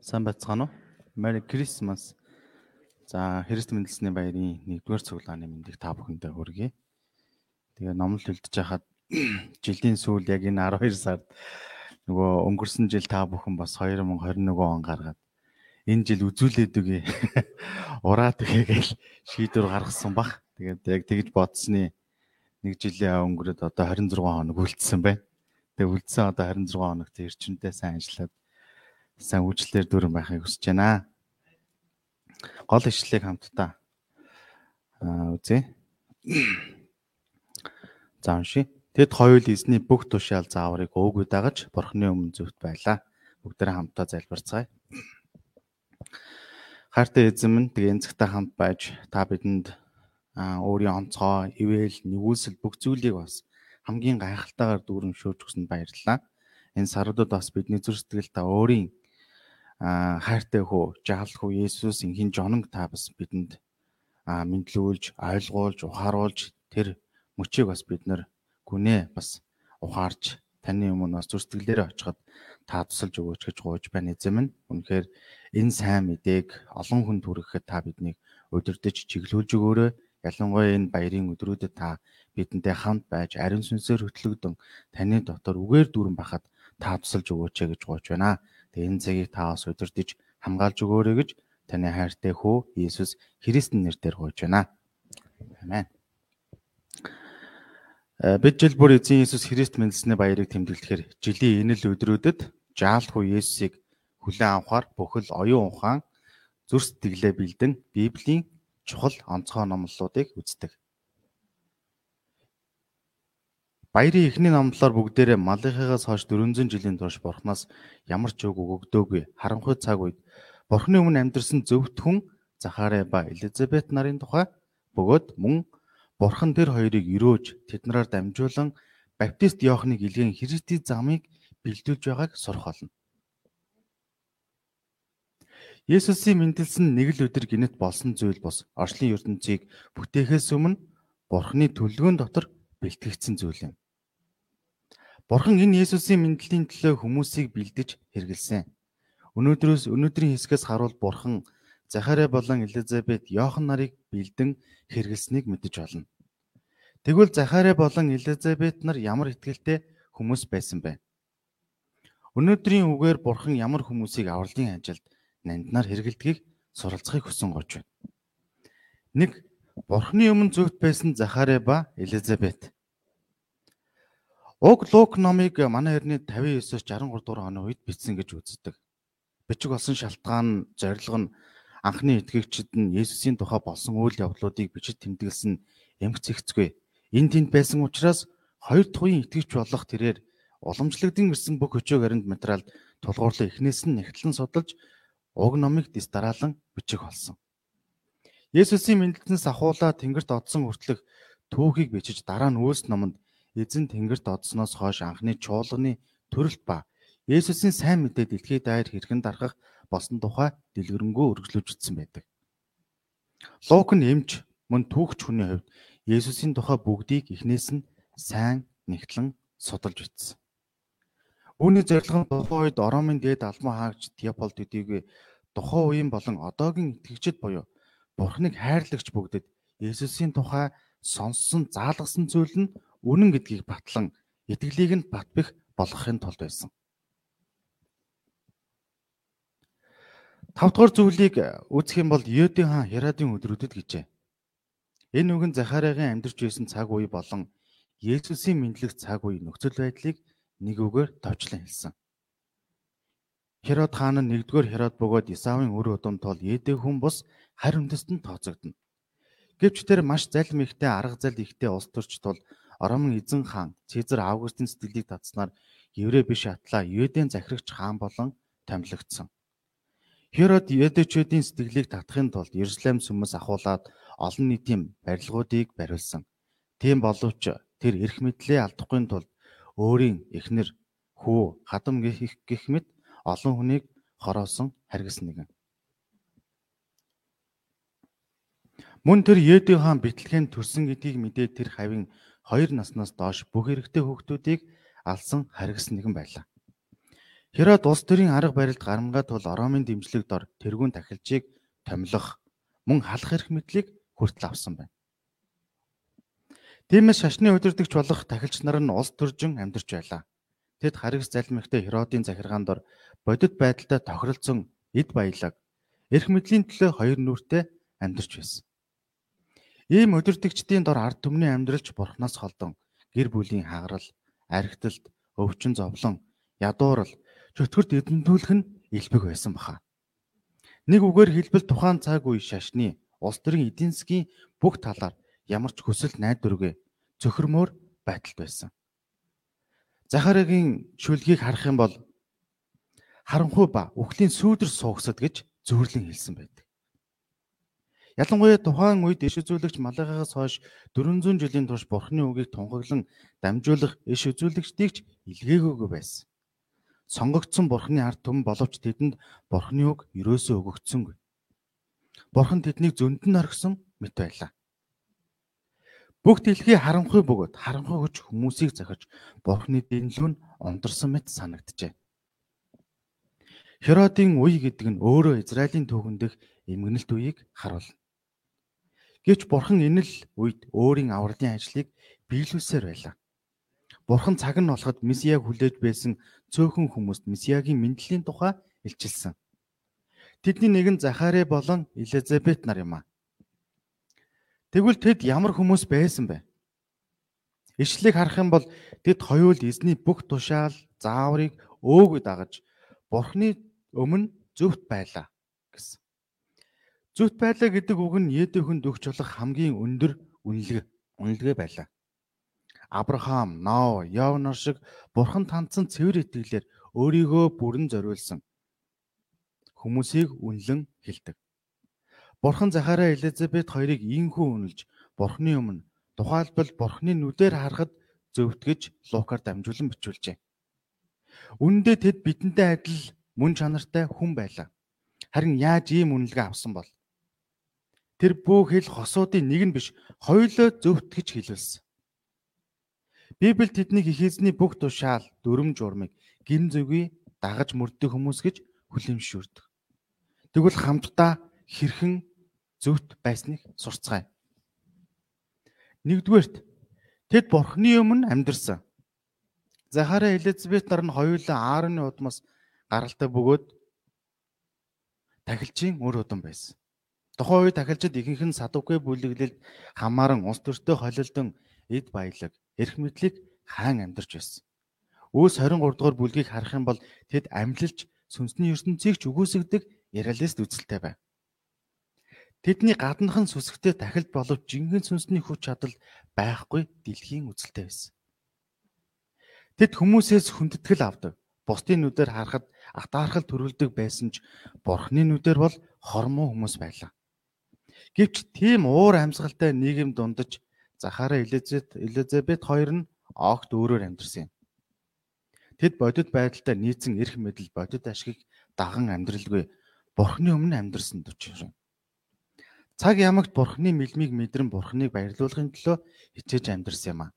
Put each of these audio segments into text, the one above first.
Сайн байцгаана уу? Merry Christmas. За, Христ мэндэлсний баярын 1-р цуглааны мэндийг та бүхэндээ хүргэе. Тэгээ номлол үлдэж хахад жилийн сүүл яг энэ 12 сард нөгөө өнгөрсөн жил та бүхэн бас 2021 он гаргаад энэ жил үзүүлээд үгүй. Ураа тэгээл шийдвэр гаргасан баг. Тэгээд яг тэгж бодсны нэг жилийн өнгөрөөд одоо 26 хоног үлдсэн байна. Тэгээ үлдсэн одоо 26 хоногт эрчимтэй сайн ажиллаад сайн үйлчлэлээр дүүрэн байхыг хүсэж байна. Гол ишлэлийг хамтдаа үзье. За уншия. Тэд хоёул эзний бүх тушаал зааврыг өөгүй дагаж бурхны өмнө зөвхт байлаа. Бүгдээрээ хамтдаа залбирцгаая. Хайртай эзэн минь тэгээ энэ цагтаа хамт байж та бидэнд өөрийн онцгой, ивэл, нэгүсэл бүх зүйлийг бас хамгийн гайхалтайгаар дүүрэн шөөж өгсөнд баярлалаа. Энэ саруудад бас бидний зүр сэтгэл та өөрийн хайртай хөө жаал хөө Есүс инхийн жоног та бас бидэнд мэдлүүлж, ойлгуулж, ухааруулж тэр мөчийг бас бид нар гүнээ бас ухаарч таны өмнө бас зүрстгэлээрээ очиход та тусалж өгөөч гэж гуйж байна эзэм нь. Үнэхээр энэ сайн мэдээг олон хүнд хүрэхэд та биднийг удирдах чиглүүлж өгөөрэй. Ялангуяа энэ баярын өдрүүдэд та бидэнтэй хамт байж ариун сүнсээр хөтлөгдөн таны дотор үгээр дүүрэн бахад та тусалж өгөөч гэж гуйж байна. Тэгээ энэ цагийг та бас удирдах хамгаалж өгөөрэй гэж таны хайртай хүү Иесус Христийн нэрээр гуйж байна. Амен. Э, бид жил бүр эзэн Иесус Христ мэндэлсний баярыг тэмдэглэхээр жилийн энэ л өдрүүдэд жаал хүү Иесусыг хүлээн авахар бүхэл оюун ухаан зүр сэтгэлээ бэлдэн Библийн чухал онцгой номлолуудыг үздэг. Баярын эхний номлолоор бүгдээрээ Малахигаас хойш 400 жилийн турш Бурханаас ямар ч үг өгөгдөөгүй харанхуй цаг үед Бурханы өмнө амьдарсан зөвхт хүн Захария ба Элизабет нарын тухай бөгөөд мөн Бурхан тэр хоёрыг өрөөж тэднэрээр дамжуулан Баптист Иохныг илгэн Христийн замыг бэлдүүлж байгааг сурах болно. Есүсийн мэндэлсэн нэг л өдөр гинэт болсон зүйл бос орчлын ертөнцийг бүтээхээс өмнө Бурханы төлөвөн дотор бэлтгэгдсэн зүйл юм. Бурхан энэ Есүсийн мэндлийн төлөө хүмүүсийг бэлдэж хэрэгэлсэн. Өнөөдрөөс өнөөдрийн хэсгээс харуул Бурхан Захария болон Элизабет Йохан нарыг бэлдэн хэрэгэлснийг мэдэж болно. Тэгвэл Захария болон Элизабет нар ямар ихтгэлтэй хүмүүс байсан бэ? Өнөөдрийн үгээр Бурхан ямар хүмүүсийг авралын ажилд нанднаар хэрэгэлдгийг суралцахыг хүсэн гож байна. Нэг Бурханы өмнө зөвхт байсан Захария ба Элизабет Уг Лук номыг манай эртний 59-оос 63 дугаар оны үед бичсэн гэж үздэг. Бичиг болсон шалтгаан, зорилго нь анхны итгэгчид нь Есүсийн тухай болсон үйл явдлуудыг бичиж тэмдэглэсэн эмх зэгцгүй. Энд тэнд байсан учраас хоёр дахь итгэгч болох тэрээр уламжлагдсан ирсэн бүх өчөө гаринд материалд тулгуурлан эхнээс нь нэгтлэн судалж уг номыг дэс дараалан бичих болсон. Есүсийн мэндэлтнээс ахуулаа тэнгэрт одсон хүртлэх түүхийг бичиж дараа нь өөс номонд эзэн тэнгэрт одсноос хойш анхны чуулганы төрөлт ба Есүсийн сайн мэдээ дэлхийд даяар хэрхэн дарахах болсон тухай дэлгэрэнгүй үргэлжлүүлжсэн байдаг. Лук нь эмч мөн түүхч хүний хувьд Есүсийн тухай бүгдийг эхнээс нь сайн нэгтлэн судалж бичсэн. Үүний зорилго нь тухайн үед Ромын дээд албан хаагч Теополд төдийгүй тухайн үеийн болон одоогийн итгэгчид буюу Бурхныг хайрлагч бүгдэд Есүсийн тухай сонссон заалгасан зүйл нь үнэн гэдгийг батлан итгэлийг нь батбих болгохын тулд байсан. Тавдугаар зүйлийг үзэх юм бол Йодын хаан Херадын өдрүүдэд гэжээ. Энэ үгэн Захариагийн амьдарч байсан цаг үе болон Есүсийн мэдлэг цаг үе нөхцөл байдлыг нэг үгээр товчлон хэлсэн. Херод хаан нь нэгдүгээр Херод бөгөөд Исавын өр удам тол Едэ хүн бус харь үндэст нь тооцогдно. Гэвч тэр маш залим ихтэй арга зал ихтэй улс төрч тул Ромын эзэн хаан Цэзар Августын сэтгэлийг татснаар еврей биш атлаа Юдын захирагч хаан болон томилогдсон. Херод Юдэчүүдийн сэтгэлийг татахын тулд Иерусалим сүмэс ахуулаад олон нийтийн барилгуудыг бариулсан. Тийм боловч тэр эрх мэдлээ алдахгүй тулд өөрийн эхнэр, хүү, хадам гэх гэх мэт олон хүнийг хороосон харгас нэгэн. Мөн тэр Еди хаан битлэгийн төрсөн гэдгийг мэдээд тэр хавийн 2 наснаас доош бүх эрэгтэй хүүхдүүдийг алсан харгас нэгэн байлаа. Херод улс төрийн арга барилд гарамгаа тул Ромын дэмжлэг дор тэрүүн тахилжийг томилох мөн халах эрх мэдлийг хүртэл авсан байна. Тиймээс шашны удирдагч болох тахилч нар нь улс төржин амьдарч байлаа. Тэд харигс залмигтай Херодын захиргаан дор бодит байдалтай тохиролцсон эд баялаг эрх мэдлийн төлөө хоёр нүртэй амьдарч байсан. Ийм өдөртөгчдийн дор ард түмний амьдралч бурхнаас холдон гэр бүлийн хагарал, архиталт, өвчин зовлон, ядуурал, чөтгөрт эдэмтүүлэх нь илбэг байсан баха. Нэг үгээр хэлбэл тухайн цаг үе шашны улс төрийн эдийн засгийн бүх талаар ямар ч хүсэл найдваргүй цөхөрмөр байдалд байсан. Захариагийн шүлгийг харах юм бол харанхуй ба үхлийн сүүдэр суугсад гэж зөвөрлөн хэлсэн байдаг. Ялангуяа тухайн үед иш үзүүлэгч Малахаас хойш 400 жилийн турш Бурхны үгийг тунхаглан дамжуулах иш үзүүлэгчдийг ч илгээгөөгүй байсан. Сонгогдсон Бурхны ард түмэн боловч тэдэнд Бурхны үг ерөөсөө өгөгдсөнгүй. Бурхан тэднийг зөндөн орхисон мэт байлаа. Бүх дэлхий харанхуй бөгөөд харанхуй хүч хүмүүсийг захиж Бурхны дэнлүүн ондарсан мэт санагджээ. Херодын үе гэдэг нь өөрөө Израилийн түүхэн дэх эмгэнэлт үеийг харуулна. Гэвч бурхан энэ л үед өөрийн авралын ажлыг биелүүлсээр байлаа. Бурхан цаг нь болоход Месияг хүлээж байсан цөөхөн хүмүүст Месиягийн мэндлийн тухай илчилсэн. Тэдний нэг нь Захари болон Элизабет нар юм а. Тэгвэл тэд ямар хүмүүс байсан бэ? Ишлэгийг харах юм бол тэд хоёул эзний бүх тушаал, зааврыг өөгүй дагаж Бурхны өмнө зөвхт байлаа гэсэн. Зүт байлаа гэдэг үг нь Едөхөнд өгч болох хамгийн өндөр үнэлэг үнэлгээ байлаа. Авраам, Ноо, Явнор шиг бурхан тандсан цэвэр итгэлээр өөрийгөө бүрэн зориулсан хүмүүсийг үнэлэн хэлдэг. Бурхан Захараа Элизабет хоёрыг ийхүү үнэлж бурхны өмнө тухайлбал бурхны нүдээр харахад зөвтгөж Лукаар дамжуулан бичүүлжээ. Үүндээ тэд бидэнтэй адил мөн чанартай хүн байлаа. Харин яаж ийм үнэлгээ авсан бол? Тэр бүх хэл хосуудын нэг нь биш, хоёулаа зөвхт гэж хэлүүлсэн. Библи тэднийг их эзний бүх тушаал, дүрм журмыг гин зүгий дагаж мөрддөг хүмүүс гэж хүлэмжшүүрдэг. Тэгвэл хамтдаа хэрхэн зөвхт байсныг сурцгаая. Нэгдүгээрт тэд бурхны өмнө амьдарсан. Захараа Элизабет нар нь хоёулаа Аароны удмаас гаралтай бөгөөд тахилчийн үр удам байсан. Тухайн үед тахилчид ихэнх нь садукгүй бүлэглэлд хамааран ус төртөө холилдон эд баялаг, эрх мэдлийг хаан амьдарч байсан. Үүс 23 дугаар бүлгийг харах юм бол тэд амьлалж сүнсний ертөнцийг ч үгүйсгдэг реалист үзэлтэй байв. Тэдний гаднах нь сүсгтэй тахилд боловч жинхэнэ сүнсний хүч чадал байхгүй дэлхийн үзэлтэй байсан. Тэд хүмүүсээс хүндэтгэл авдаг. Бусдын нүдээр харахад атаархал төрүүлдэг байсан ч бурхны нүдээр бол хормоо хүмүүс байлаа. Гэвч тийм уур амьсгалтай нийгэм дундаж Захара Элизабет Элизабет хоёр нь огт өөрөөр амьдэрсэн юм. Тэд бодит байдалтай нийцэн эрх мэдэл бодит ашгийг даган амьдралгүй Бурхны өмнө амьдэрсэн төч. Цаг ямагт Бурхны мэлмиг мэдрэн Бурхныг баярлуулахын төлөө хичээж амьдэрсэн юм а.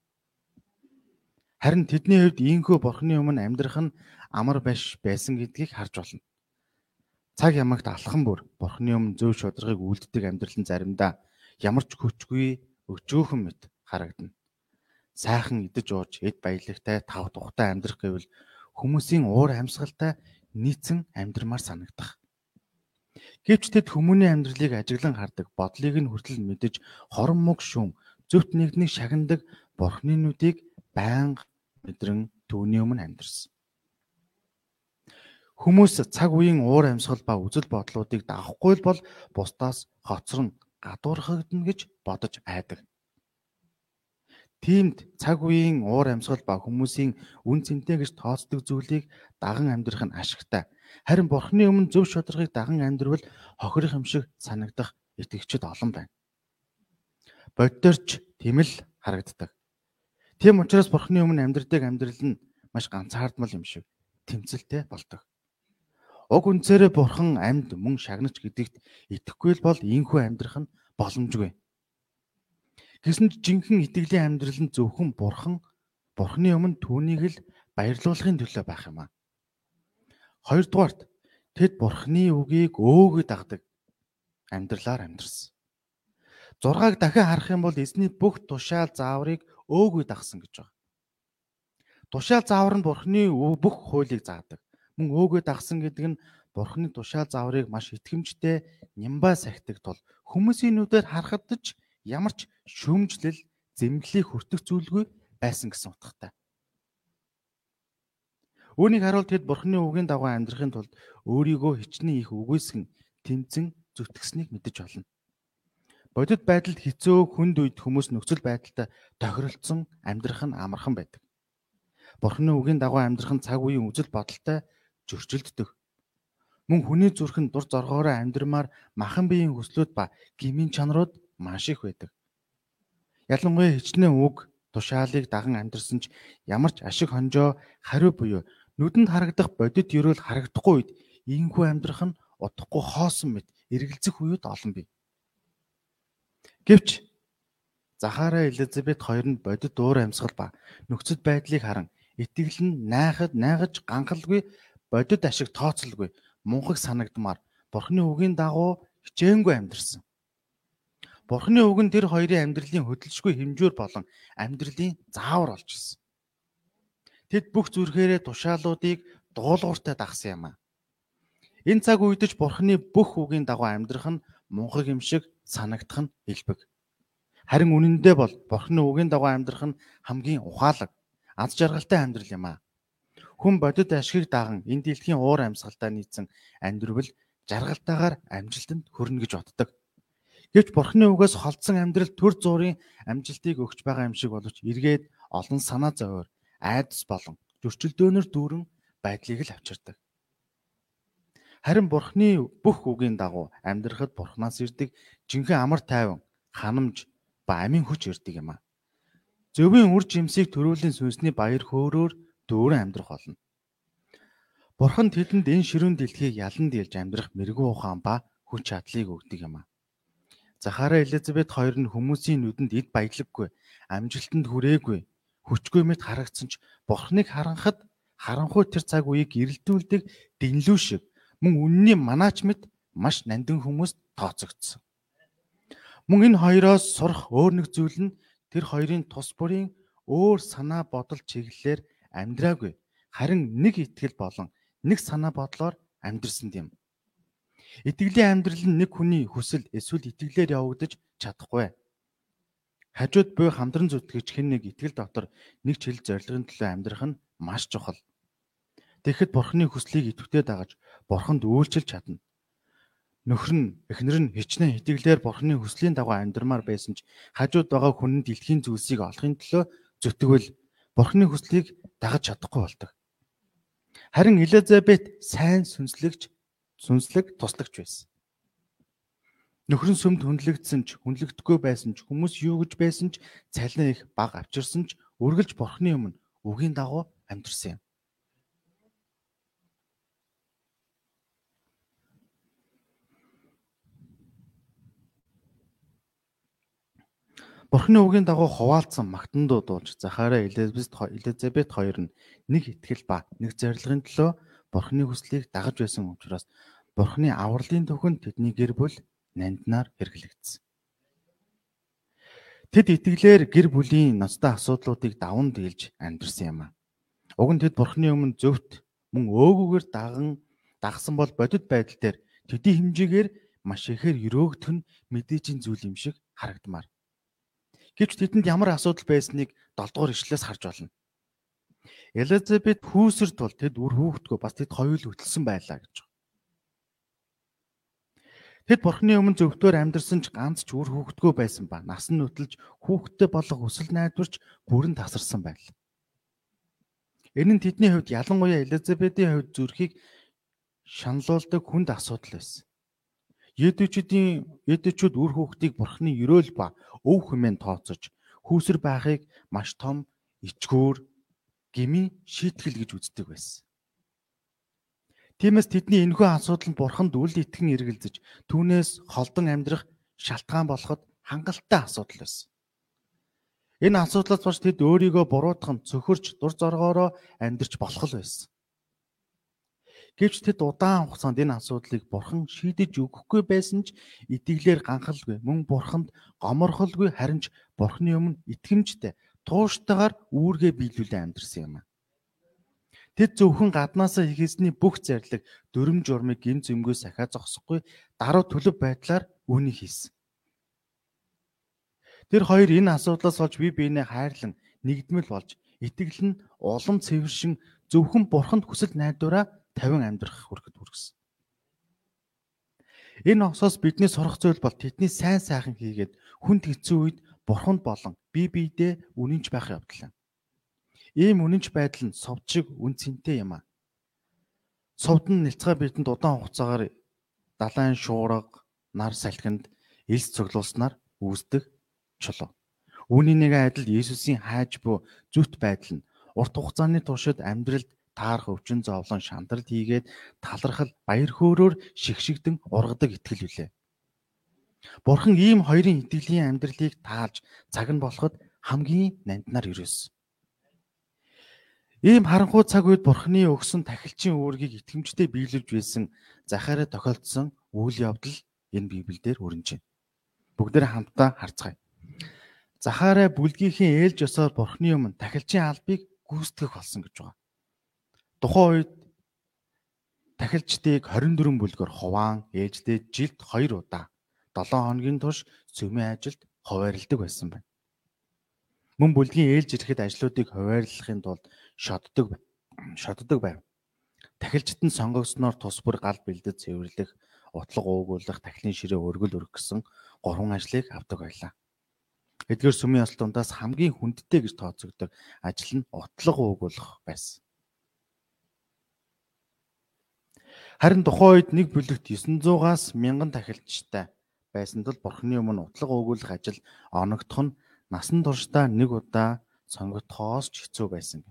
Харин тэдний хувьд ийхүү Бурхны өмнө амьдрах нь амар биш байсан гэдгийг харж болно. Цаг ямагт алхан бүр бурхны өмнө зөв шударгыг үлддэг амьдрал нь заримдаа ямар ч хүчгүй өчөөхөн мэт харагдана. Сайхан идэж ууж эд баялагтай тав тухтай амьдрах гэвэл хүмүүсийн уур амьсгалтай нийцэн амьдрмаар санагдах. Гэвч тэд хүмүүний амьдралыг ажиглан хардаг, бодлыг нь хүртэл мэдэж хорон мог шүүм зөвхт нэгнийг шагнадаг бурхны нүдийг байнга мэдрэн түүний өмнө амьдэрсэн. Хүмүүс цаг үеийн уур амьсгал ба үзэл бодлуудыг дагахгүй бол бусдаас хоцрон гадуурхагдана гэж бодож айдаг. Тиймд цаг үеийн уур амьсгал ба хүмүүсийн үн цэнтэй гэж тооцдог зүйлийг даган амьдрах нь ашигтай. Харин Бурхны өмнө зөв шударгыг даган амьдрал хохирох юм шиг санагдах итгэгчид олон байна. Боддорч тийм л харагддаг. Тийм учраас Бурхны өмнө амьдрдаг амьдрал нь маш ганцаардмал юм шиг тэмцэлтэй болдог. Уг үнцээрээ бурхан амьд мөн шагнаж гэдэгт итгэхгүй бол ийхүү амьдрах нь боломжгүй. Гэсэн ч жинхэнэ итгэлийн амьдрал нь зөвхөн бурхан бурханы өмнө түүнийг л баярлуулахын төлөө байх юм аа. Хоёрдугаарт тэд бурхны үгийг өөгөө дагдаг амьдралаар амьдрсан. 6-аг дахин харах юм бол эзний бүх тушаал зааврыг өөгөө дагсан гэж байна. Тушаал заавар нь бурхны бүх хуулийг заадаг. Мөн өөгөө дагсан гэдэг нь бурхны тушаал зааврыг маш итгэмжтэй нямбаа сахидаг тул хүмүүсийн нүдээр харахад ч ямар ч шүүмжлэл зэмлэлийг хүртэх зүйлгүй байсан гэсэн утгатай. Үүнийг харуул тэд бурхны үгийн дагуу амьдрахын тулд өөрийгөө хичнээн их үгүйсгэн тэмцэн зүтгэснийг мэдэж олно. Бодит байдалд хэцөө хүнд үед хүмүүс нөхцөл байдалтай тохиролцсон амьдрах нь амархан байдаг. Бурхны үгийн дагуу амьдрах нь цаг үеийн үзэл бодолтой зөрчилддөг. Мөн хүний зүрх нь дур зоргоороо амьдрмаар махан биеийн хүслүүд ба гмийн чанарууд маш их байдаг. Ялангуяа хичнээн үг тушаалыг даган амьдрсан ч ямар ч ашиг хонжоо хариу буюу нүдэнд харагдах бодит ерөөл харагдахгүй үед ийхүү амьдрах нь удахгүй хоосон мэт эргэлзэх үед олон бий. Гэвч Захара Элизабет хоёр нь бодит уур амьсгал ба нөхцөл байдлыг харан итгэл нь найхад найгаж ганхалгүй бодит ашиг тооцолгүй мунхаг санагдмаар Бурхны үгийн дагуу хичээнгүй амьдрсан. Бурхны үг нь тэр хоёрын амьдралын хөдөлшгүй хэмжүүр болон амьдралын заавар болж ирсэн. Тэд бүх зүрхээрээ тушаалуудыг дуулууртай дагсан юм а. Энэ цаг үедж Бурхны бүх үгийн дагуу амьдрах нь мунхаг юм шиг санагдах нь илбэг. Харин үнэндээ бол Бурхны үгийн дагуу амьдрах нь хамгийн ухаалаг, аз жаргалтай амьдрал юм аа. Хүн бодит ашгийг даган энэ дэлхийн уур амьсгалтай нийцэн амьдрвэл жаргалтайгаар амжилтанд хүрнэ гэж боддог. Гэвч Бурхны үгээс холдсон амьдрал төр зуурын амжилтыг өгч байгаа юм шиг боловч эргээд олон санаа зовоор айдас болон зөрчилдөөнөр дүүрэн байдлыг л авчирдаг. Харин Бурхны бүх үгийн дагуу амьдрахад Бурханаас ирдэг жинхэнэ амар тайван, ханамж ба амийн хүч ирдэг юм а. Зөвийн үр жимсийг төрүүлэн сүнсний баяр хөөрөөр дүүрэн амьдрах болно. Бурхан тэдэнд энэ ширүүн дэлхийг ялан дийлж амьдрах мэрэгүү ухаан ба хүч чадлыг өгдөг юм а. Захара Элизабет хоёр нь хүмүүсийн нүдэнд эд баялаггүй, амжилтанд хүрээгүй, хүчгүй мэт харагдсан ч Бурхныг харанхад харанхуй тэр цаг үеийг эрэлдүүлдэг дэнлүү шиг мөн үнний манаач мэт маш нандин хүмүүст тооцогдсон. Мөн энэ хоёроос сурах өөр нэг зүйл нь тэр хоёрын тус бүрийн өөр санаа бодол чиглэлээр амьдраагүй. Харин нэг итгэл болон нэг санаа бодлоор амьдрсан юм. Итгэлийн амьдрал нь нэг хүний хүсэл эсвэл итгэлээр явагдаж чадахгүй. Хажууд буй хамтран зүтгэж хэн нэг итгэл дотор нэг чил зорилгын төлөө амьдрах нь маш чухал. Тэгэхэд бурхны хүслийг идэвхтэй дагаж бурханд үйлчилж чадна нөхөр нь эхнэр нь хичнээн итгэлээр бурхны хүслийн дагуу амьдрмаар байсан ч хажууд байгаа хүн нь дэлхийн зүйлсийг олохын төлөө зүтгэвэл бурхны хүслийг дагаж чадахгүй болдог. Харин Элизабет сайн сүнслэгч сүнслэг туслагч байсан. Нөхөр нь сүмд хүндлэгдсэн ч хүндлэгдэхгүй байсан ч хүмүүс юу гэж байсан ч цалин их баг авчирсан ч үргэлж бурхны өмнө үгийн дагуу амьдрсан юм. Бурхны үгийн дагуу хуваалцсан магтан дуудуулж Захараа Элизабет хоёр нь нэг итгэл ба нэг зорилгын төлөө Бурхны хүслийг дагаж байсан учраас Бурхны авралын төхөнд тэдний гэр бүл нандинаар хэрэглэгдсэн. Тэд итгэлээр гэр бүлийн ноцтой асуудлуудыг даван дийлж амьдрсан юм а. Уг нь тэд Бурхны өмнө зөвхт мөн өөгөөр даган дагсан бол бодит байдал дээр тэдийн хэмжээгээр маш ихээр өрөөгдөх нь мэдээжийн зүйл юм шиг харагдмаар. Гэвч тэдэнд ямар асуудал байсныг 7 дугаар ишлээс харж байна. Элизабет хүүсэр тул тэд үр хүүхдгөө бас тэд хоёул хөтлсөн байлаа гэж. Тэд бурхны өмнө зөвхтөөр амьдарсан ч ганц ч үр хүүхдгөө байсан ба нас нь хөтлж хүүхдтэй болох хүсэл найдварч бүрэн тасарсан байл. Энэ нь тэдний хувьд ялангуяа Элизабетийн хувьд зүрхийг шаналуулдаг хүнд асуудал байсан. Едүчүүдийн едүчүүд үр хүүхдийг бурхны өрөөл ба өв хүмэн тооцож хүүсэр байхыг маш том ичгүүр гими шийтгэл гэж үздэг байсан. Тиймээс тэдний энэхүү асуудал нь бурханд үл итгэн эргэлзэж түүнээс холдон амьдрах шалтгаан болоход хангалттай асуудал байсан. Энэ асуудлаас болж тэд өөрийгөө буруутган цөхөрч дур зоргоороо амьдрч болох л байсан. Гэвч тэд удаан хугацаанд энэ асуудлыг бурхан шийдэж өгөхгүй байсан ч итгэлээр ганхалгүй мөн бурханд гоморхолгүй харин ч бурханы өмнө итгэмжтэй тууштайгаар үүргээ биелүүлэн амьдрсан юм. Тэд зөвхөн гаднаасаа хийхээсний бүх зарлиг дөрөм журмыг гин зөмгөөс ахаа зогсохгүй даруй төлөв байдлаар үүнийг хийсэн. Тэр хоёр энэ асуудлаас олж бие биенээ хайрлан нэгдмэл болж итгэл нь улам цэвэршин зөвхөн бурханд хүсэл найдвараа тавин амьдрах хүрэхэд хүргэсэн. Энэ осоос бидний сурах зүйл бол тэдний сайн сайхан хийгээд хүнд хэцүү үед бурханд болон бие биедээ үнэнч байх явдал юм. Ийм үнэнч байдал нь совд шиг үн цэнтэй юм а. Совд нь нэлцгээ бидэнд удаан хугацаагаар далайн шуурга, нар салхинд элс цуглуулснаар үүсдэг чулуу. Үүний нэг адил Есүсийн хайж буй зүт байдал нь урт хугацааны туршид амьдралд таарах өвчин зовлон шандрал хийгээд талархал баяр хөөрөөр шигшигдэн ургадаг итгэл үлээ. Бурхан ийм хоёрын итгэлийн амьдралыг таалж цаг нь болоход хамгийн нанднаар ирээсэн. Ийм харанхуй цаг үед Бурханы өгсөн тахилчийн үүргийг итгэмжтэй биелүүлж байсан Захараа тохиолдсон үйл явдал энэ Библиэлд өрнөж байна. Бүгдээр хамтдаа харцгаая. Захараа бүлгийнхээ ээлж ёсоор Бурханы өмнө тахилчийн албыг гүйцэтгэх болсон гэж байгаа. Тухайн үед тахилчдыг 24 бүлгээр хуваан ээждээ жилд 2 удаа 7 хоногийн турш сүмийн ажилд хуваарлдаг байсан байна. Мөн бүлгийн ээлж ирэхэд ажлуудыг хуваарлахын тулд шоддог шоддог байв. Тахилчид нь сонгогдсноор тус бүр гал бэлдэж цэвэрлэх, утлаг уугуулах, тахилын ширээ өргөл өргөх гэсэн гурван ажлыг авдаг байлаа. Эдгээр сүмийн ёслолтондоос хамгийн хүндтэй гэж тооцогддог ажил нь утлаг уугуулах байсан. Харин тухайн үед нэг бүлэгт 900-аас 1000 тахилчтай байсан тул Бурхны өмнө утлаг өгүүлэх ажил оногдох нь насан туршдаа нэг удаа сонгогдохоос ч хэцүү байсан.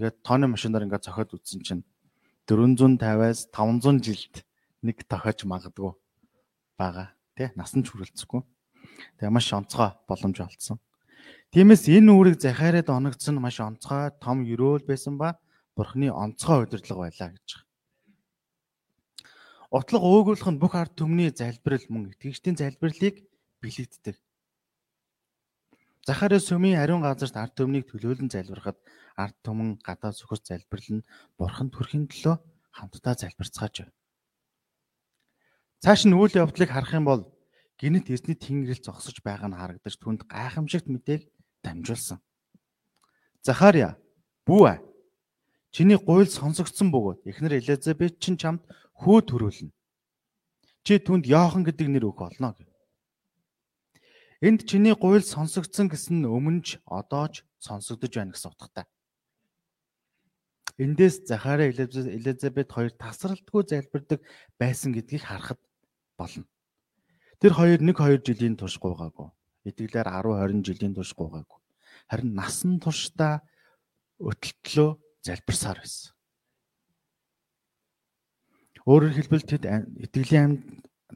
Тэгээд тооны машинаар ингээд зохиод үзсэн чинь 450-аас 500 жилд нэг тохиож магадгүй байгаа. Тэ насан ч хүрэлцэхгүй. Тэгээ маш онцгой боломж олцсон. Тиймээс энэ үүрэг захиараад оногдсон маш онцгой том өрөөл байсан ба Бурхны онцгой удирдлага байлаа гэж. Утлаг өөгүүлэх нь бүх ард түмний залбирал мөн итгэгчдийн залбирлыг бэлэгддэг. Захараа сүмийн ариун газарт ард түмнийг төлөөлөн залбирахад ард түмэн гадаа зөвхөс залбирал нь бурханд хүрэхин төлөө хамтдаа залбирцгааж байна. Цааш нь үйл явдлыг харах юм бол гинт эзний тэнгэрэл зогсож байгаа нь харагдаж түнд гайхамшигт мэдээг дамжуулсан. Захария бүү чиний гуйл сонсогдсон бөгөөд эхнэр Элизабет чинь чамд хөө төрүүлнэ. Чи түнд Йохан гэдэг нэр өгөх болно гэв. Энд чиний гуйл сонсогдсон гэсэн нь өмнө ч одоо ч сонсогдож байна гэсэн утгатай. Эндээс Захараа Элизабет хоёр тасралтгүй залбирдаг байсан гэдгийг харахад болно. Тэр хоёр 1 2 жилийн турш гуйгаагүй. Итгэлээр 10 20 жилийн турш гуйгаагүй. Харин насан туршдаа өтөлтлөө залбирсаар байсан. Өөрөөр хэлбэл тэд итгэлийн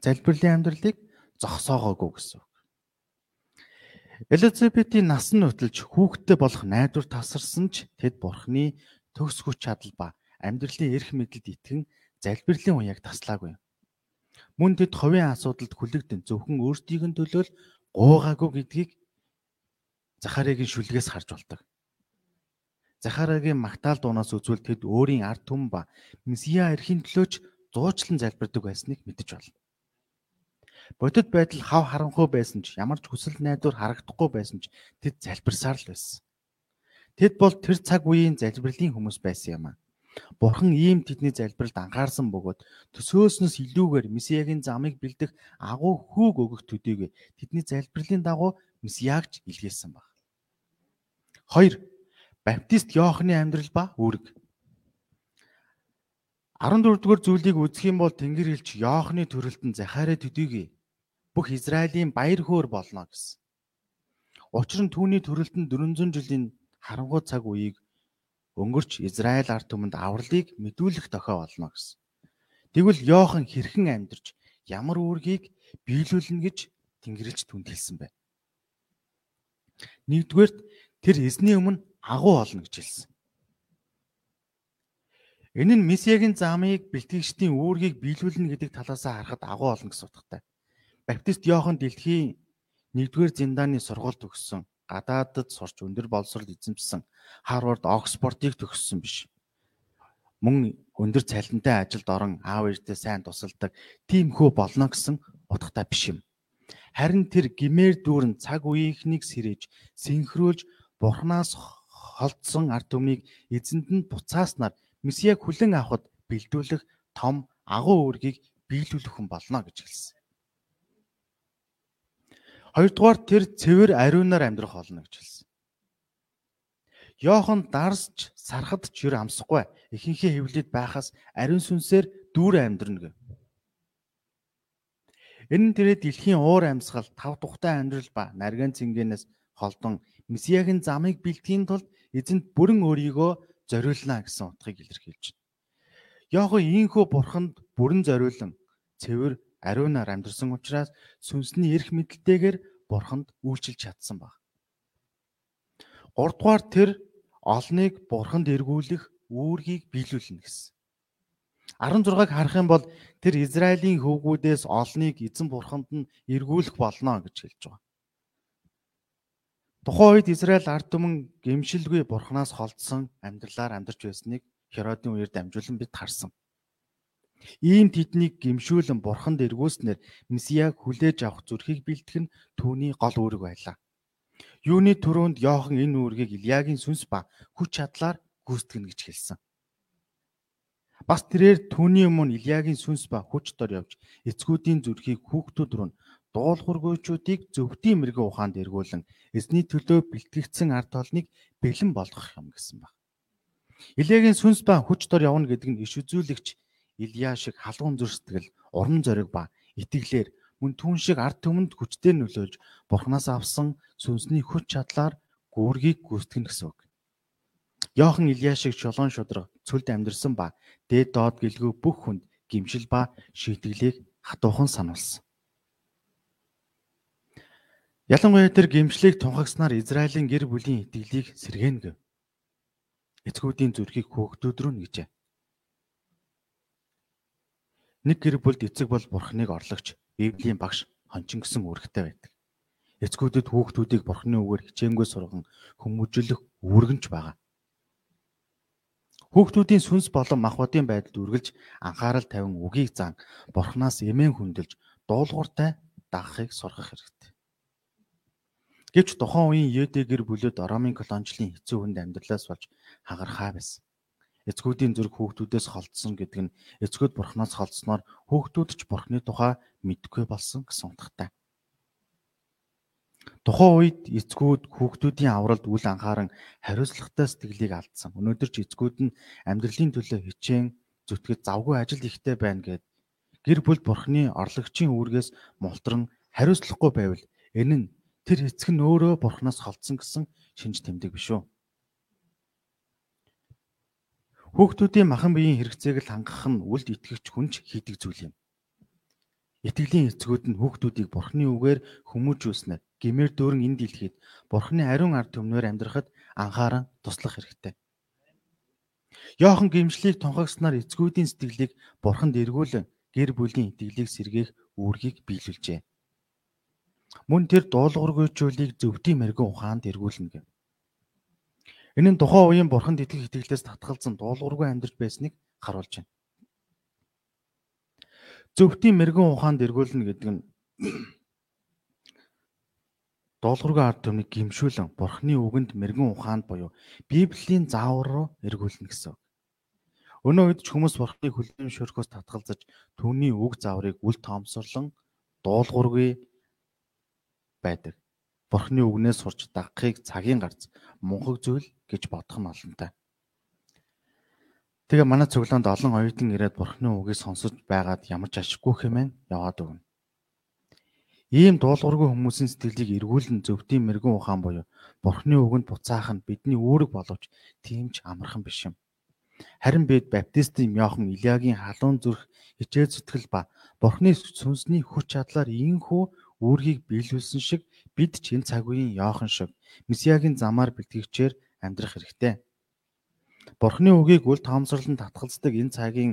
залбирлын амьдралыг зогсоогоогүй гэсэн үг. Элизабетийн нас нь хөтөлж хүүхдтэй болох найдвар тасарсан ч тэд бурхны төгс хүч чадал ба амьдралын эрх мэдэлд итгэн залбирлын уяг таслаагүй. Мөн тэд ховын асуудалд хүлэгдэн зөвхөн өөрсдийг нь төлөөл гуугаагүй гэдгийг Захариагийн шүлгээс харж болдог. Захариагийн магтаал дуунаас үзвэл тэд өөрийн ард түмэн ба Месиа эрхийн төлөөч зуучлан залбирдаг байсныг мэдэж байна. Бодит байдал хав харанхуй байсан ч ямар ч хүсэл найдвар харагдахгүй байсан ч тэд залбирсаар л байсан. Тэд бол тэр цаг үеийн залбирлын хүмүүс байсан юм а. Бурхан ийм тэдний залбиралд анхаарсан бөгөөд төсөөснөөс илүүгээр Месиагийн замыг бэлдэх агуу хүүг өгөх төдийгүй тэдний залбирлын дагуу Месиагч илгээсэн баг. 2. Баптист Иохны амьдрал ба үүрэг. 14 дугаар зүйлийг үзэх юм бол Тэнгэр хэлч Йоохны төрөлтөн Захараа төдийгүй бүх Израилийн баяр хөөр болно гэсэн. Учир нь түүний төрөлтөн 400 жилийн харангуй цаг үеийг өнгөрч Израиль ард түмэнд авралыг мэдүүлэх дохио болно гэсэн. Тэгвэл Йохан хэрхэн амьдарч ямар үүргийг биелүүлнэ гэж Тэнгэрлэгч түнд хэлсэн байна. Нэгдүгээрт тэр эзний өмнө агуу олно гэж хэлсэн. Энэ нь Месиагийн замыг бэлтгэгчдийн үүргийг биелүүлнэ гэдэг талаас харахад агуу олон гэсэн утгатай. Баптист Иохан дэлхийн 1-р зиндааны сургууль төгссөн, гадаадд сурч өндөр боловсрол эзэмшсэн, Харвард, Оксфордыг төгссөн биш. Мөн өндөр цалинтай ажилд орон аав ээжтэй сайн тусалдаг тиймхүү болно гэсэн утгатай биш юм. Харин тэр гимээр дүүрэн цаг үеийнхнийг сэрэж, синхруулж Бурханаас холдсон ард түмнийг эзэнд нь буцааснаар Месиаг хүлэн авахд бэлдүүлэх том агуу үүргийг биелүүлэх хүн болно гэж хэлсэн. Хоёрдугаар тэр цэвэр ариунаар амьдрах болно гэж хэлсэн. Йохан дарсч сархад ч юр амсахгүй ихэнхээ хэвлэлд байхаас ариун сүнсээр дүүрэн амьдрна гэв. Энэ нь тэрэ дэлхийн уур амьсгал тав тухтай амьдрал ба нарийн цэнгэнээс холдон Месиагийн замыг бэлтгэхийн тулд эзэнт бүрэн өөрийгөө зориулна гэсэн утгыг илэрхийлж байна. Йохан ийхүү бурханд бүрэн зориулан цэвэр ариунаар амьдсан учраас сүнсний эрх мэдэлтэйгээр бурханд үйлчилж чадсан баг. 3 дугаар тэр олныг бурханд эргүүлэх үүргийг биелүүлнэ гэсэн. 16-г харах юм бол тэр Израилийн хөвгүүдээс олныг эзэн бурханд нь эргүүлэх болно гэж хэлж байгаа. Тухайн үед Израиль ард түмэн гэмшилгүй бурхнаас холдсон амьдралаар амьдарч байсныг Херодын үеэр дамжуулан бид харсан. Ийм тэднийг гэмшүүлэн бурханд эргүүлснээр Месияг хүлээж авах зүрхийг бэлтгэх нь түүний гол үүрэг байлаа. Юуны төрөнд Йохан энэ үүргийг Илиягийн сүнс ба хүч чадлаар гүйцэтгэнэ гэж хэлсэн. Бас тэрээр түүний өмнө Илиягийн сүнс ба хүч дор явж эцгүүдийн зүрхийг хүүхдүүд рүү дуулуургүйчүүдийг зөвхөн мэрэгэн ухаанд эргүүлэн эзний төлөө бэлтгэгдсэн ард толныг бэлэн болгох юм гэсэн баг. Илиягийн сүнс ба хүч дор явна гэдэг нь иш үзүүлэгч Илия шиг халуун зүр сэтгэл, урам зориг ба итгэлээр мөн түүн шиг ард түмэнд хүчтэй нөлөөлж Бурханаас авсан сүнсний хүч чадлаар гүүргийг гүйцэтгэнэ гэсэн үг. Йохан Илия шиг чулуун шудраг цөлд амьдэрсэн ба дээд доод гэлгүй бүх хүнд гимшил ба шийтгэлийг хатуухан сануулсан. Ялангуяа тэр гимшлийг тунхагснаар Израилийн гэр бүлийн итгэлийг сэргээнэ гэв. Эцгүүдийн зүрхийг хөөгтүүд рүү нэгжээ. Нэг гэр бүлд эцэг бол бурхныг орлогч, Библийн багш, хончин гэсэн үүрэгтэй байдаг. Эцгүүдэд хүүхдүүдийг бурхны үгээр хичээнгүй сурган хүмүүжүүлэх үүрэгэнч байгаа. Хүүхдүүдийн сүнс болон махбодын байдалд үргэлж анхаарал тавин үгийг зан бурхнаас эмээн хүндэлж дуулууртай дагахыг сургах хэрэгтэй. Гэвч тухайн үеийн Едэ гэр бүлүүд Ромын колоничлын хэцүү хүнд амьдралаас болж хагархаа байсан. Эцгүүдийн зүрх хүүхдүүдээс холдсон гэдэг нь эцгүүд бурхнаас холдсноор хүүхдүүд ч бурхны тухай мэдгүй болсон гэсэн утгатай. Тухайн үед эцгүүд хүүхдүүдийн авралд үл анхааран хариуцлагатай сэтгэлийг алдсан. Өнөөдөр ч эцгүүд нь амьдралын төлөө хичээн зүтгэж завгүй ажил ихтэй байна гэд гэр бүл бурхны орлогчийн үүргээс мултран хариуцлахгүй байвал энэ нь тэр эцэг нь өөрөө бурхнаас холдсон гэсэн шинж тэмдэг биш үү? Хүүхдүүдийн махан биеийн хэрэгцээг л хангах нь үлд итгэгч хүнч хийдэг зүйл юм. Итгэлийн эцгүүд нь хүүхдүүдийг бурхны үгээр хүмүүжүүлснээр гимээр дөрөн энэ дэлхийд бурхны ариун ард түмнээр амьдрахад анхааран туслах хэрэгтэй. Йохан гимшлийг тунхагснаар эцгүүдийн сэтгэлийг бурханд эргүүлэн гэр бүлийн итгэлийг сэргээх үүргийг биелүүлжээ. Мөн тэр дуулуургүйчүүлийг зөвдийн мэрэгэн ухаанд эргүүлнэ гэв. Энэ нь тухайн үеийн бурханд итгэх итгэлээс татгалзан дуулуургүй амьдарч байсныг харуулж байна. Зөвдийн мэрэгэн ухаанд эргүүлнэ гэдэг нь дуулуургүй ард түмнийг гимшүүлэн бурхны үгэнд мэрэгэн ухаанд буюу Библийн заавар руу эргүүлнэ гэсэн. Өнөө үед ч хүмүүс бурхны хүлээн шөрөхөөс татгалзаж түүний үг зааврыг үл тоомсорлон дуулуургүй байдаг. Бурхны үгнээс сурч дагахыг цагийн гарц мунхаг зүйл гэж бодох нь олонтой. Тэгээ манай цуглаанд олон оюутан ирээд Бурхны үгийг сонсож байгаад ямар ч ашиггүй хэмээн яваад өгнө. Ийм дуулуургүй хүмүүсийн сэтгэлийг эргүүлэн зөвдийн мэрэгэн ухаан буюу Бурхны үгэнд буцаах нь бидний үүрэг боловч тийм ч амархан биш юм. Харин бид баптистын Йохан Илиягийн халуун зүрх хичээл зүтгэл ба Бурхны сүнсний хүч чадлаар ийхүү үүргийг биелүүлсэн шиг бид ч энэ цаг үеийн Йохан шиг Месиагийн замаар бэлтгэгчээр амьдрах хэрэгтэй. Бурхны үгийг үл тоомсорлон татгалздаг энэ цагийн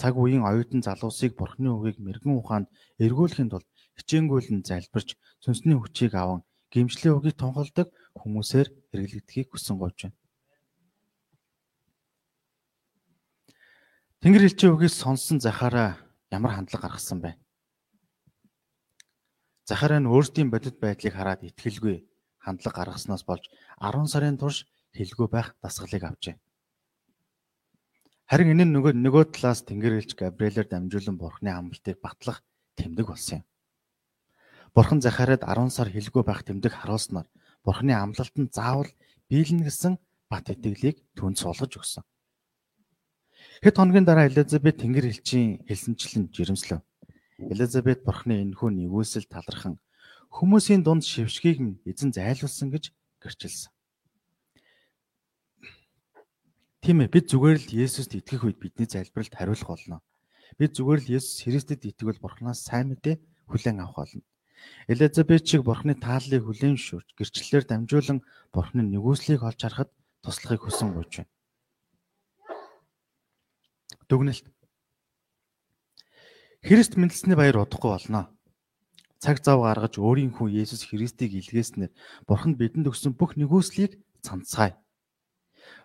цаг үеийн оюутан залуусыг Бурхны үгийг мэрэгэн ухаанд эргүүлэхийн тулд хичээнгүйлэн залбирч сүнсний хүчийг аван гимшлийн үгийг тунхалдаг хүмүүсээр хэрэглэгдэхийг хүсэн говж байна. Тэнгэр элчийн үгийг сонссон Захараа ямар хандлага гаргасан бэ? Захараа нь өөрсдийн бодит байдлыг хараад итгэлгүй хандлага гаргаснаас болж 10 сарын турш хэлгүй байх дасгалыг авчээ. Харин энэ нь нөгөө нөгөө талаас Тэнгэр элч Габриэлээр дамжуулан Бурхны амлалтыг батлах тэмдэг болсон юм. Бурхан Захараад 10 сар хэлгүй байх тэмдэг харуулснаар Бурхны амлалтанд заавал биелнэ гэсэн бат итгэлийг түн суулгаж өгсөн. Хэд хоногийн дараа Элизабет Тэнгэр элчийн хэлсэнчлэн жирэмслэв. Элизабет Бурхны энэхүү нэгүсэл талархан хүмүүсийн дунд шившгийг нь эзэн зайлуулсан гэж гэрчилсэн. Тийм ээ бид зүгээр л Есүст итгэх үед бидний залбиралд хариулах болно. Бид зүгээр л Есүс Христэд итгэвэл Бурханаас сайн мэдээ хүлээн авах болно. Элизабет чиг Бурхны тааллыг хүлээн зөвшөөрч гэрчлэлээр дамжуулан Бурхны нэгүслийг олж харахад туслахыг хүсэн гуйж байна. Дүгнэлт. Христ мэндэлсний баяр удахгүй болно. Цаг зав гаргаж өөрийн хүн Есүс Христийг илгээснээр Бурханд бидэнд өгсөн бүх нэгүслийг цанцгаая.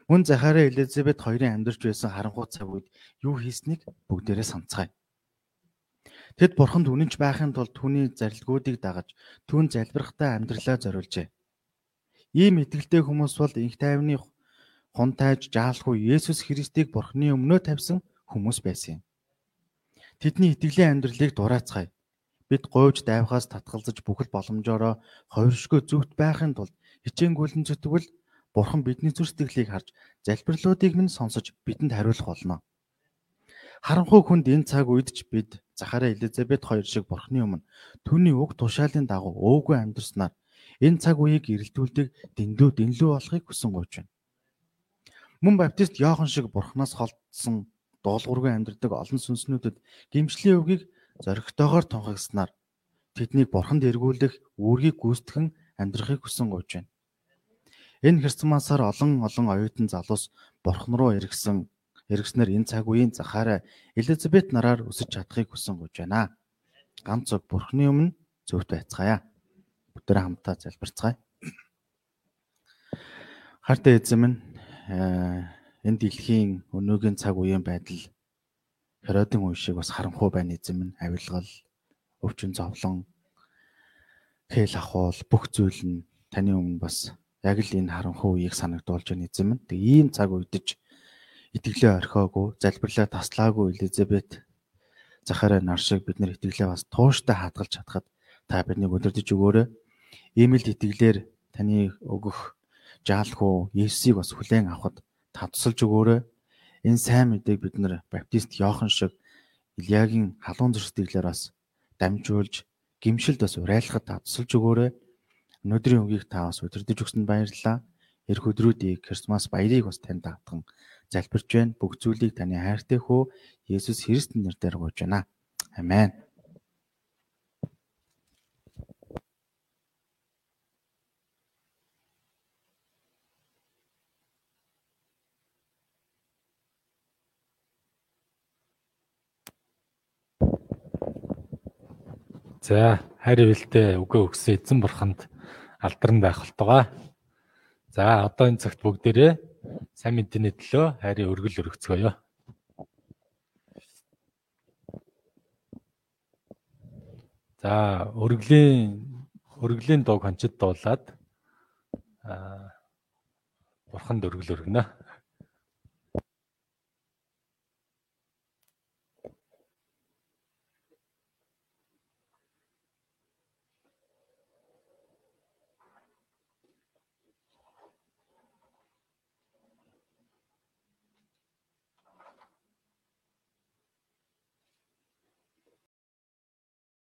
Мөн Захараа Элизабет хоёрын амьдарч байсан харанхуй цаг үед юу хийснийг бүгдээрээ санацгаая. Тэд бурханд үнэнч байхын тулд түүний зарилгуудыг дагаж түүн залбирахтаа амьдралаа зориулжээ. Ийм итгэлтэй хүмүүс бол инх тайвны хунтайж жаалхгүй Есүс Христийг бурхны өмнөө тавьсан хүмүүс байсан юм. Тэдний итгэлийн амьдралыг дураацгаая. Бид говьж дайвхаас татгалзаж бүхэл боломжоороо ховиршгүй зүвт байхын тулд хичээнгүйлэн зүтгэл Бурхан бидний зүр сэтгэлийг харж залбирлуудыг минь сонсож бидэнд хариулах болно. Харанхуй хүнд энэ цаг үед ч бид Захараа Элизабет хоёр шиг Бурхны өмнө түүний уг тушаалын дагуу өөгүй амьдарснаар энэ цаг үеийг эрэлтүүлдэг дэндүү дэнлүү болохыг хүсэн гойж байна. Мөн баптист Йохан шиг Бурханаас холдсон дуулуургүй амьдардаг олон сүнснүүдэд гимшлийн үгийг зоригтойгоор тунхагснаар тэднийг Бурханд эргүүлэх үүргийг гүйцэтгэн амьдрахыг хүсэн гойж байна. Энэ христмасаар олон олон оюутан залуус Бурхан руу эргэсэн Хэрэгснээр энэ цаг үеийн Захараа Элизабет нараар өсөж чадахыг хүсэн гож байна. Ганц зөв Бурхны өмнө зөвхт байцгаая. Бүгдээ хамтаа залбирцгаая. Хартай эзэм нь э, энэ дэлхийн өнөөгийн цаг үеийн байдал Херодын үе шиг бас харанхуй байна эзэм нь авилгал, өвчин зовлон, хэл ахуул бүх зүйл нь таны өмнө бас яг л энэ харанхуй үеийг санагдуулж байна эзэм нь. Тэг ийм цаг үедж итгэлээ орхиогүй, залбирлаа таслаагүй Элизабет Захараа нар шиг бид нар итгэлээ бас тууштай хадгалж чадхад та биднийг өдөрдөж өгөөрэй. Ийм л итгэлээр таны өгөх жаалхуу Есүсийг бас хүлээн авахд та тусалж өгөөрэй. Энэ сайн мэдээг бид нар баптист Йохан шиг Илиягийн халуун зөрсдөглөөр бас дамжуулж гимшилд бас урайлахад та тусалж өгөөрэй. Өнөөдрийн үгийг та бас өдөрдөж өгсөнд баярлалаа. Эх өдрүүдийг Крисмас баярыг бас танд даатган залбирч байна. Бүх зүйлийг таны хайртай хөө Есүс Христийн нэрээр гуйж байна. Амен. За, хайр ивэлтэй үгээ өгсөн эзэн бурханд алдарн байх болтугай. За, одоо энэ цагт бүгдээрээ сайн мэдээний төлөө хайрын өргөл өргөцгөөё. За өргөлийн өргөлийн дуу кончид дуулаад аа бурханд өргөл өргөнө.